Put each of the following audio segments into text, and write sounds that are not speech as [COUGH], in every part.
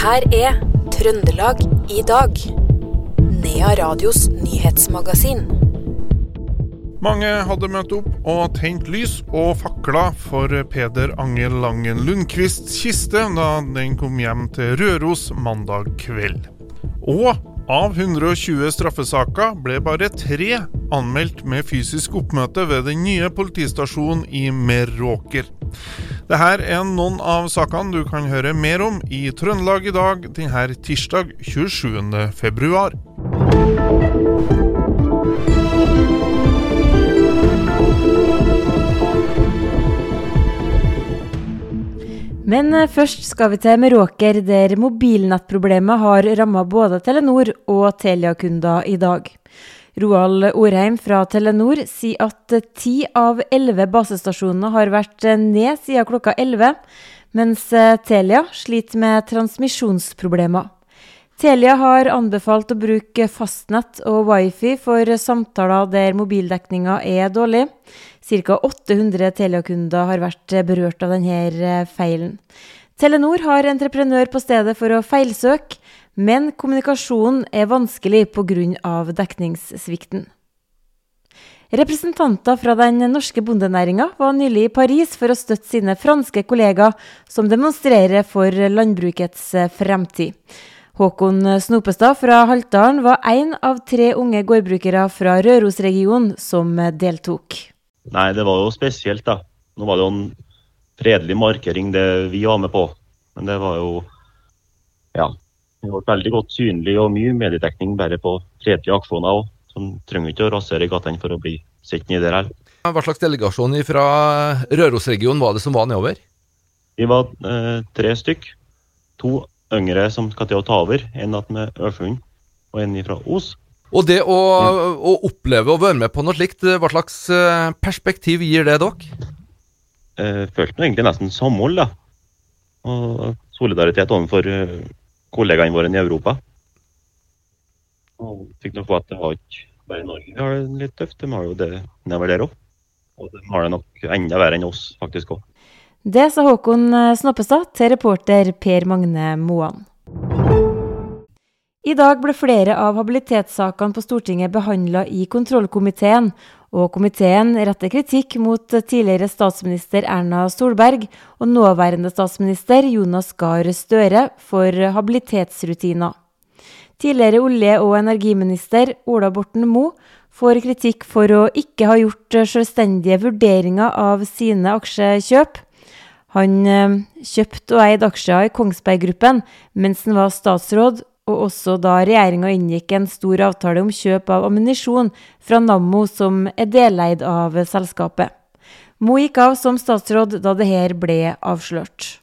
her er Trøndelag i dag. Nea Radios nyhetsmagasin. Mange hadde møtt opp og tent lys og fakla for Peder Angel Langen Lundqvists kiste da den kom hjem til Røros mandag kveld. Og av 120 straffesaker ble bare tre anmeldt med fysisk oppmøte ved den nye politistasjonen i Meråker. Dette er noen av sakene du kan høre mer om i Trøndelag i dag denne tirsdag 27. februar. Men eh, først skal vi til Meråker, der mobilnettproblemet har ramma både Telenor og Telia-kunder i dag. Roald Orheim fra Telenor sier at ti av elleve basestasjoner har vært ned siden klokka elleve, mens eh, Telia sliter med transmisjonsproblemer. Telia har anbefalt å bruke fastnett og wifi for samtaler der mobildekninga er dårlig. Ca. 800 Telia-kunder har vært berørt av denne eh, feilen. Telenor har entreprenør på stedet for å feilsøke, men kommunikasjonen er vanskelig pga. dekningssvikten. Representanter fra den norske bondenæringa var nylig i Paris for å støtte sine franske kollegaer som demonstrerer for landbrukets fremtid. Håkon Snopestad fra Haltdalen var én av tre unge gårdbrukere fra Rørosregionen som deltok. Nei, det var jo spesielt, da. Nå var det jo en fredelig markering det vi var med på. Men det var jo Ja. Det ble veldig godt synlig og mye mediedekning bare på fredelige aksjoner òg. Som trenger ikke å rasere gatene for å bli sett nedi der heller. Hva slags delegasjon fra Rørosregionen var det som var nedover? Vi var eh, tre stykk. To yngre som skal til å ta over. En med Ørfund og en fra Os. Og det å, å, oppleve å være med på noe slikt, hva slags eh, perspektiv gir det dere? Jeg eh, følte egentlig nesten samhold, da. Og solidaritet overfor eh, kollegaene våre i Europa. Og fikk nok på at det var ikke bare Norge vi har det litt tøft, de har jo det nedover der òg. Og de har det nok enda verre enn oss, faktisk òg. Det sa Håkon Snoppestad til reporter Per Magne Moan. I dag ble flere av habilitetssakene på Stortinget behandla i kontrollkomiteen, og komiteen retter kritikk mot tidligere statsminister Erna Solberg og nåværende statsminister Jonas Gahr Støre for habilitetsrutiner. Tidligere olje- og energiminister Ola Borten Moe får kritikk for å ikke ha gjort selvstendige vurderinger av sine aksjekjøp. Han eh, kjøpte og eide aksjer i Kongsberg Gruppen mens han var statsråd, og også da regjeringa inngikk en stor avtale om kjøp av ammunisjon fra Nammo, som er deleid av selskapet. Mo gikk av som statsråd da dette ble avslørt.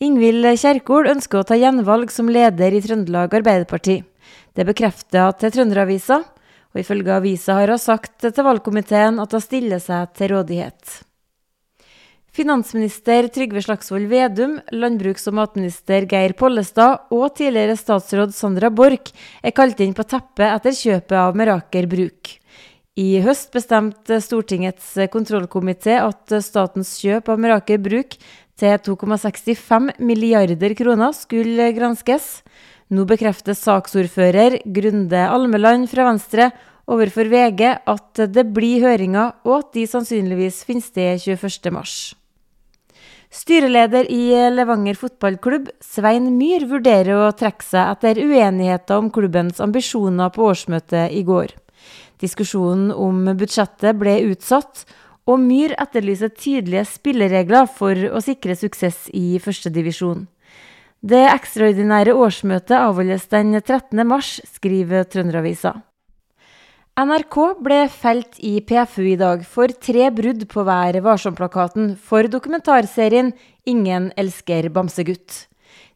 Ingvild Kjerkol ønsker å ta gjenvalg som leder i Trøndelag Arbeiderparti. Det bekrefter til Trønderavisa, og ifølge avisa har hun sagt til valgkomiteen at hun stiller seg til rådighet. Finansminister Trygve Slagsvold Vedum, landbruks- og matminister Geir Pollestad og tidligere statsråd Sandra Borch er kalt inn på teppet etter kjøpet av Meraker Bruk. I høst bestemte Stortingets kontrollkomité at statens kjøp av Meraker Bruk til 2,65 milliarder kroner skulle granskes. Nå bekrefter saksordfører Grunde Almeland fra Venstre overfor VG at det blir høringer, og at de sannsynligvis finner sted 21.3. Styreleder i Levanger fotballklubb, Svein Myhr, vurderer å trekke seg etter uenigheter om klubbens ambisjoner på årsmøtet i går. Diskusjonen om budsjettet ble utsatt, og Myhr etterlyser tydelige spilleregler for å sikre suksess i førstedivisjon. Det ekstraordinære årsmøtet avholdes den 13. mars, skriver Trønderavisa. NRK ble felt i PFU i dag for tre brudd på Vær varsom-plakaten for dokumentarserien 'Ingen elsker bamsegutt'.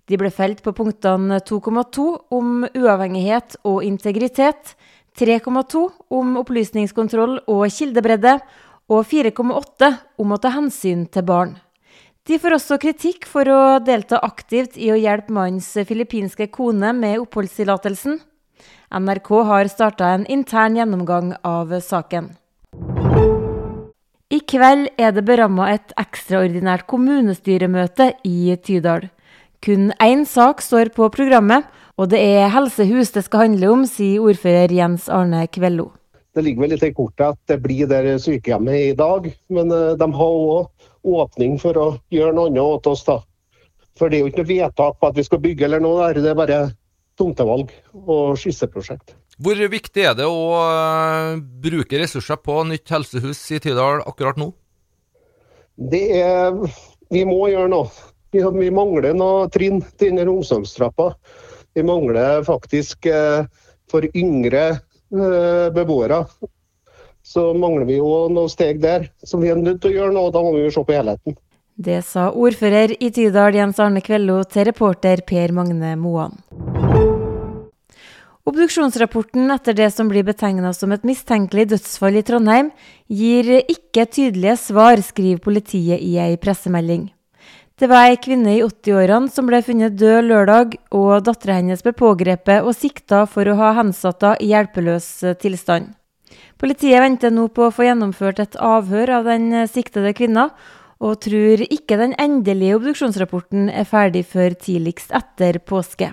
De ble felt på punktene 2,2 om uavhengighet og integritet, 3,2 om opplysningskontroll og kildebredde, og 4,8 om å ta hensyn til barn. De får også kritikk for å delta aktivt i å hjelpe mannens filippinske kone med oppholdstillatelsen. NRK har starta en intern gjennomgang av saken. I kveld er det beramma et ekstraordinært kommunestyremøte i Tydal. Kun én sak står på programmet, og det er helsehus det skal handle om, sier ordfører Jens Arne Kvello. Det ligger vel litt i kortet at det blir der sykehjemmet i dag, men eh, de har òg åpning for å gjøre noe annet åt oss. da. For det er jo ikke noe vedtak på at vi skal bygge eller noe der, det er bare tomtevalg og skisseprosjekt. Hvor viktig er det å uh, bruke ressurser på nytt helsehus i Tydal akkurat nå? Det er Vi må gjøre noe. Vi, vi mangler noe trinn til denne omsorgstrappa. Vi mangler faktisk uh, for yngre uh, beboere. Så mangler vi jo noen steg der. som vi er nødt til å gjøre noe. Da må vi jo se på helheten. Det sa ordfører i Tydal Jens Arne Kvello til reporter Per Magne Moan. Obduksjonsrapporten etter det som blir betegna som et mistenkelig dødsfall i Trondheim, gir ikke tydelige svar, skriver politiet i ei pressemelding. Det var ei kvinne i 80-årene som ble funnet død lørdag, og dattera hennes ble pågrepet og sikta for å ha hensatt henne i hjelpeløs tilstand. Politiet venter nå på å få gjennomført et avhør av den siktede kvinna, og tror ikke den endelige obduksjonsrapporten er ferdig før tidligst etter påske.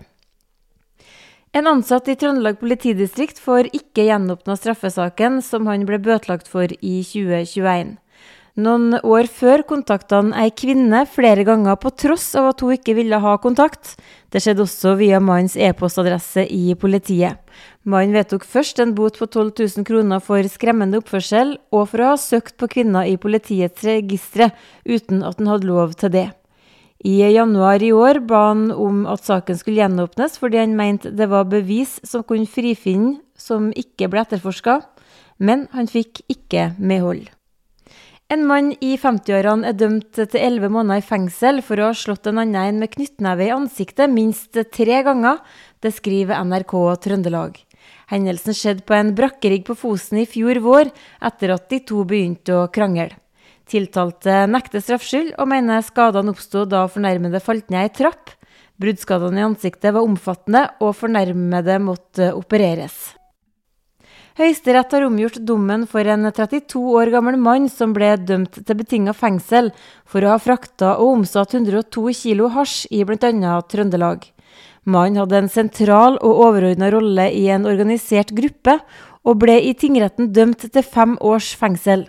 En ansatt i Trøndelag politidistrikt får ikke gjenåpna straffesaken som han ble bøtelagt for i 2021. Noen år før kontakta han ei kvinne flere ganger på tross av at hun ikke ville ha kontakt. Det skjedde også via mannens e-postadresse i politiet. Mannen vedtok først en bot på 12 000 kroner for skremmende oppførsel, og for å ha søkt på kvinner i politiets registre uten at han hadde lov til det. I januar i år ba han om at saken skulle gjenåpnes, fordi han mente det var bevis som kunne frifinne som ikke ble etterforska, men han fikk ikke medhold. En mann i 50-årene er dømt til elleve måneder i fengsel for å ha slått en annen en med knyttneve i ansiktet minst tre ganger. Det skriver NRK Trøndelag. Hendelsen skjedde på en brakkerigg på Fosen i fjor vår, etter at de to begynte å krangle. Tiltalte nekter straffskyld, og mener skadene oppsto da fornærmede falt ned ei trapp. Bruddskadene i ansiktet var omfattende, og fornærmede måtte opereres. Høyesterett har omgjort dommen for en 32 år gammel mann som ble dømt til betinga fengsel for å ha frakta og omsatt 102 kilo hasj i bl.a. Trøndelag. Mannen hadde en sentral og overordna rolle i en organisert gruppe, og ble i tingretten dømt til fem års fengsel.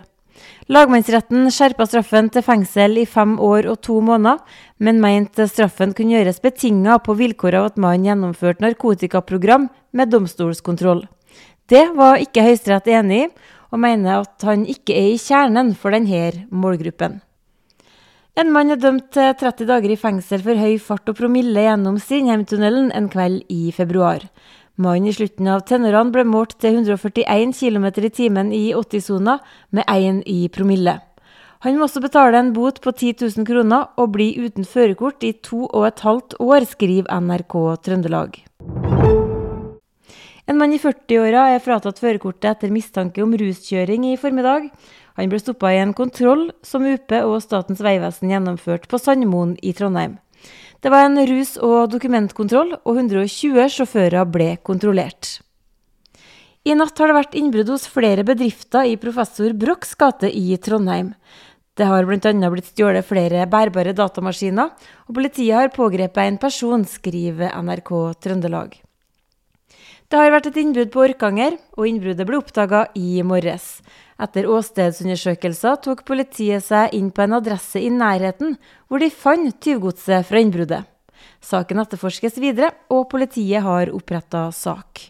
Lagmannsretten skjerpa straffen til fengsel i fem år og to måneder, men mente straffen kunne gjøres betinga på vilkår av at mannen gjennomførte narkotikaprogram med domstolskontroll. Det var ikke Høyesterett enig i, og mener at han ikke er i kjernen for denne målgruppen. En mann er dømt til 30 dager i fengsel for høy fart og promille gjennom Strindheimtunnelen en kveld i februar. Mannen i slutten av tenårene ble målt til 141 km i timen i 80-sona, med 1 i promille. Han må også betale en bot på 10 000 kroner og bli uten førerkort i to og et halvt år, skriver NRK Trøndelag. En mann i 40-åra er fratatt førerkortet etter mistanke om ruskjøring i formiddag. Han ble stoppa i en kontroll som UP og Statens vegvesen gjennomførte på Sandmoen i Trondheim. Det var en rus- og dokumentkontroll, og 120 sjåfører ble kontrollert. I natt har det vært innbrudd hos flere bedrifter i professor Brochs gate i Trondheim. Det har bl.a. blitt stjålet flere bærbare datamaskiner, og politiet har pågrepet en person, skriver NRK Trøndelag. Det har vært et innbrudd på Orkanger, og innbruddet ble oppdaga i morges. Etter åstedsundersøkelser tok politiet seg inn på en adresse i nærheten, hvor de fant tyvgodset fra innbruddet. Saken etterforskes videre, og politiet har oppretta sak.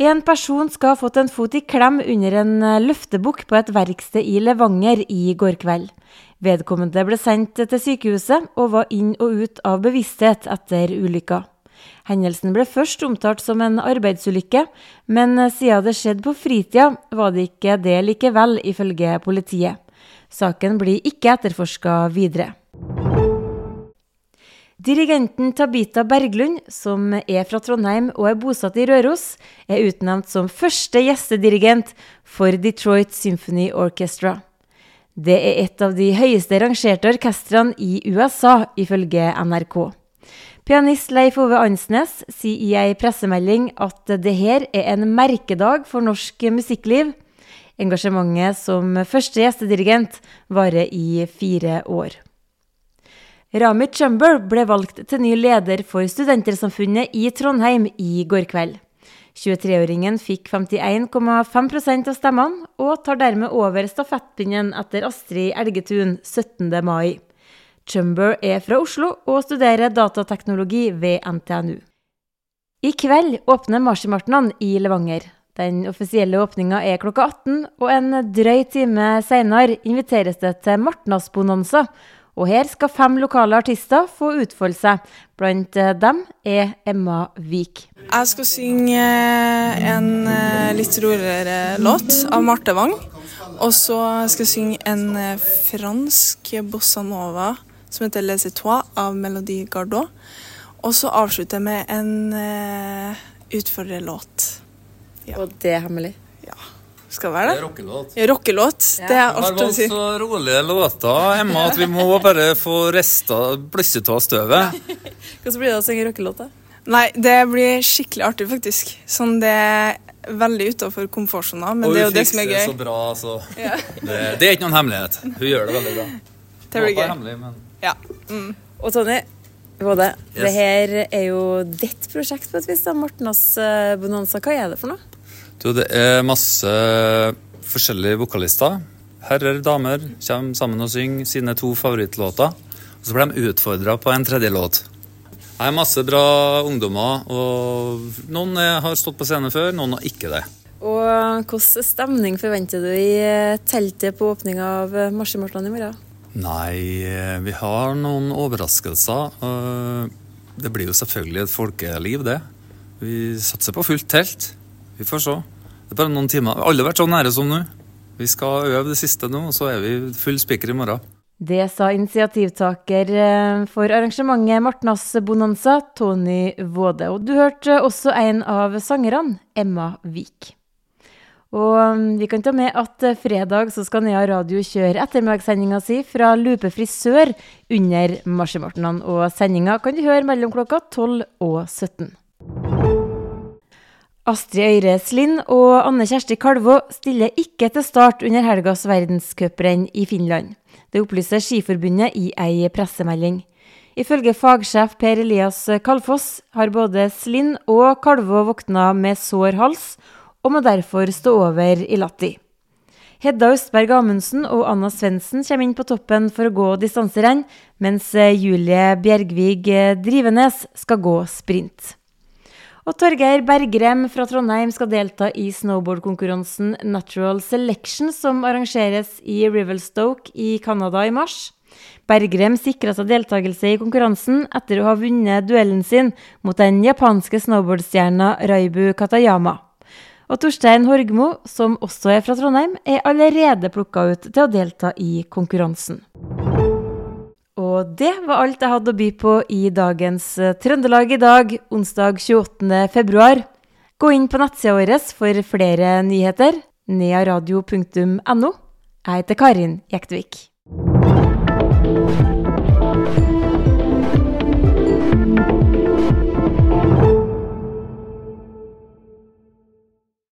En person skal ha fått en fot i klem under en løftebukk på et verksted i Levanger i går kveld. Vedkommende ble sendt til sykehuset og var inn og ut av bevissthet etter ulykka. Hendelsen ble først omtalt som en arbeidsulykke, men siden det skjedde på fritida, var det ikke det likevel, ifølge politiet. Saken blir ikke etterforska videre. Dirigenten Tabita Berglund, som er fra Trondheim og er bosatt i Røros, er utnevnt som første gjestedirigent for Detroit Symphony Orchestra. Det er et av de høyeste rangerte orkestrene i USA, ifølge NRK. Pianist Leif Ove Ansnes sier i ei pressemelding at det her er en merkedag for norsk musikkliv. Engasjementet som første gjestedirigent varer i fire år. Rami Chumber ble valgt til ny leder for Studentersamfunnet i Trondheim i går kveld. 23-åringen fikk 51,5% av stemmene, og tar dermed over stafettpinnen etter Astrid Elgetun 17. mai. Chumber er fra Oslo og studerer datateknologi ved NTNU. I kveld åpner marsjmartnene i Levanger. Den offisielle åpninga er klokka 18, og en drøy time seinere inviteres det til Martnasbonanza. Og her skal fem lokale artister få utfolde seg. Blant dem er Emma Vik. Jeg skal synge en eh, litt roligere låt av Marte Wang. Og så skal jeg synge en eh, fransk bossa nova som heter Les Etoiles av Melody Gardot. Og så avslutter jeg med en uh, utfordrerlåt. Ja. Og det er hemmelig? Ja. Skal være det? Det er rockelåt. Ja, rockelåt. Det er Vi har alt å valgt si. så rolige låter, Emma, at vi må bare få rista blusset av støvet. [LAUGHS] Hvordan blir det å synge rockelåt, da? Nei, det blir skikkelig artig, faktisk. Sånn det er veldig utafor komfortsona, men Og det er hun jo det som er fikser gøy. så bra, så det, det er ikke noen hemmelighet. Hun gjør det veldig bra. Det blir er gøy. hemmelig, men Ja. Mm. Og Tonje, yes. det her er jo ditt prosjekt på et vis. da, Martnas eh, Bonanza. Hva er det for noe? Du, det er masse forskjellige vokalister. Herrer, damer kommer sammen og synger sine to favorittlåter. Og så blir de utfordra på en tredje låt. Det er masse bra ungdommer, og noen har stått på scenen før, noen har ikke det. Og hvilken stemning forventer du i eh, teltet på åpninga av eh, Marsjemartnan i morgen? Nei, eh, vi har noen overraskelser. Eh, Det blir jo selvfølgelig et folkeliv, det. Vi satser på fullt telt. Vi får se. Det er bare noen timer. Vi har aldri vært så nære som nå. Vi skal øve det siste nå, og så er vi full spiker i morgen. Det sa initiativtaker eh, for arrangementet Martnas Bonanza, Tony Våde. Og du hørte også en av sangerne, Emma Vik. Og mm, vi kan ta med at eh, fredag så skal Nea Radio kjøre ettermiddagssendinga si fra Lupefri Sør under marsjemartnan. Og sendinga kan du høre mellom klokka 12 og 17. Astrid Øyre Slind og Anne Kjersti Kalvå stiller ikke til start under helgas verdenscuprenn i Finland. Det opplyser Skiforbundet i ei pressemelding. Ifølge fagsjef Per Elias Kalfoss har både Slind og Kalvå våkna med sår hals, og må derfor stå over i Latti. Hedda Østberg Amundsen og Anna Svendsen kommer inn på toppen for å gå distanserenn, mens Julie Bjergvig Drivenes skal gå sprint. Og Torgeir Bergrem fra Trondheim skal delta i snowboardkonkurransen Natural Selection, som arrangeres i Rivelstoke i Canada i mars. Bergrem sikra seg deltakelse i konkurransen etter å ha vunnet duellen sin mot den japanske snowboardstjerna Raibu Katayama. Og Torstein Horgmo, som også er fra Trondheim, er allerede plukka ut til å delta i konkurransen. Og det var alt jeg hadde å by på i dagens eh, Trøndelag i dag, onsdag 28. februar. Gå inn på nettsida vår for flere nyheter, nearadio.no. Jeg heter Karin Jektvik.